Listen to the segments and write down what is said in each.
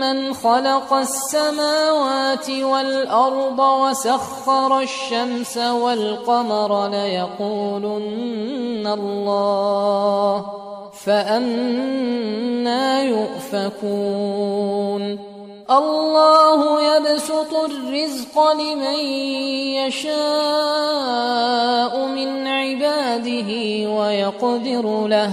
من خلق السماوات والأرض وسخر الشمس والقمر ليقولن الله فأنا يؤفكون. الله يبسط الرزق لمن يشاء من عباده ويقدر له.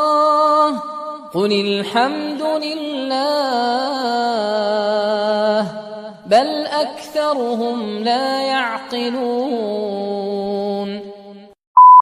قل الحمد لله بل أكثرهم لا يعقلون.